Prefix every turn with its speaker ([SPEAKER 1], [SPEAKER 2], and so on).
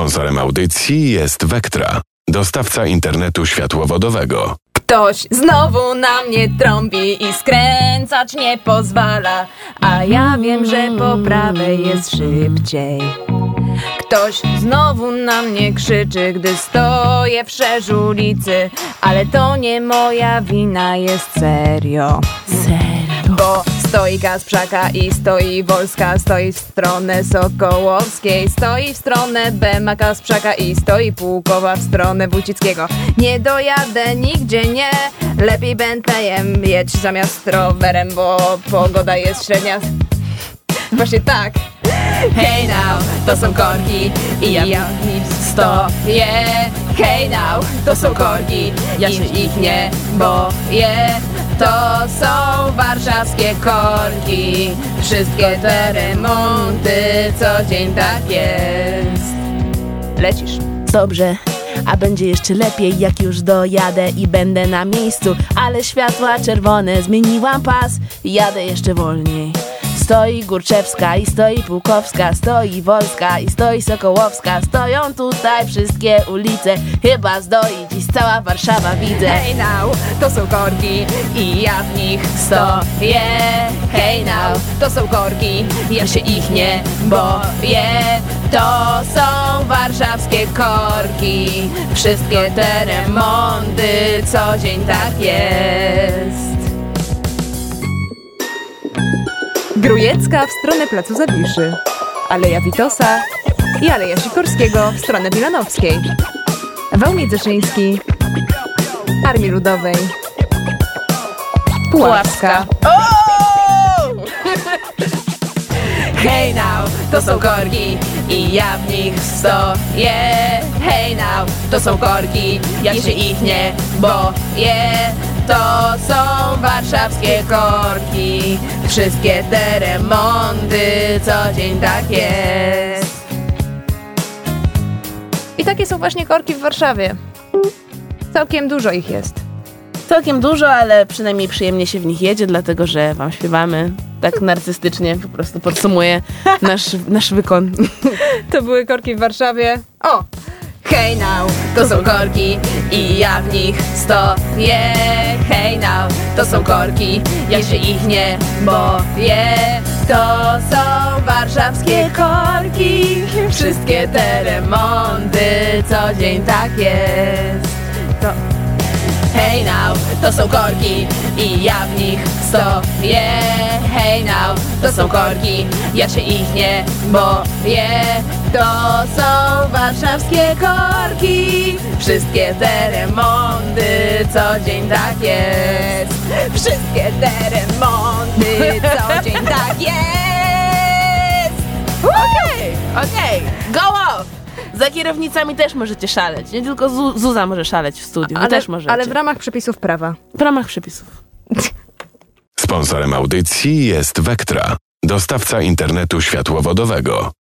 [SPEAKER 1] Sponsorem audycji jest Vectra, dostawca internetu światłowodowego.
[SPEAKER 2] Ktoś znowu na mnie trąbi i skręcać nie pozwala, a ja wiem, że po prawej jest szybciej. Ktoś znowu na mnie krzyczy, gdy stoję w szerzu ulicy, ale to nie moja wina, jest serio.
[SPEAKER 3] Serio.
[SPEAKER 2] Bo stoi Kasprzaka i stoi Wolska, stoi w stronę Sokołowskiej, stoi w stronę Bema Kasprzaka i stoi Pułkowa w stronę Wójcickiego. Nie dojadę nigdzie, nie, lepiej Bentleyem jedź zamiast rowerem, bo pogoda jest średnia. Właśnie tak. Hej now, to są korki i ja nich stoję. Hej now, to są korki, ja się ich nie boję. To są warszawskie korki, wszystkie te remonty, co dzień tak jest. Lecisz.
[SPEAKER 3] Dobrze. A będzie jeszcze lepiej, jak już dojadę i będę na miejscu. Ale światła czerwone, zmieniłam pas i jadę jeszcze wolniej. Stoi Górczewska i stoi Pułkowska, stoi Wolska i stoi Sokołowska. Stoją tutaj wszystkie ulice, chyba zdoi dziś cała Warszawa widzę.
[SPEAKER 2] Hej now, to są korki i ja w nich stoję. Hej now, to są korki, ja się ich nie boję. To są warszawskie korki, wszystkie te remonty, co dzień tak jest. Grujecka w stronę Placu Zawiszy, Aleja Witosa i Aleja Sikorskiego w stronę Milanowskiej. Wałmiec Zeszyński, Armii Ludowej, Puławska. Hej now, to są korki i ja w nich stoję. Hej now, to są korki, ja się ich nie boję. To są warszawskie korki, wszystkie te remonty, co dzień tak jest. I takie są właśnie korki w Warszawie. Całkiem dużo ich jest.
[SPEAKER 3] Całkiem dużo, ale przynajmniej przyjemnie się w nich jedzie, dlatego że wam śpiewamy tak narcystycznie, po prostu podsumuję nasz, nasz wykon.
[SPEAKER 2] To były korki w Warszawie. O! Hej now, to są korki i ja w nich stoję. Hej now, to są korki, ja się ich nie boję. To są warszawskie korki, wszystkie te remonty, co dzień tak jest. To Hej now, to są korki i ja w nich stoję. Hej now, to są korki, ja się ich nie boję. To są warszawskie korki, wszystkie te remonty, co dzień tak jest. Wszystkie te remonty, co dzień tak jest.
[SPEAKER 3] Okej, okej, go off! Za kierownicami też możecie szaleć, nie tylko Zu- Zuza może szaleć w studiu, wy też możecie.
[SPEAKER 2] ale w ramach przepisów prawa.
[SPEAKER 3] w ramach przepisów.
[SPEAKER 1] Sponsorem audycji jest Vectra, dostawca internetu światłowodowego.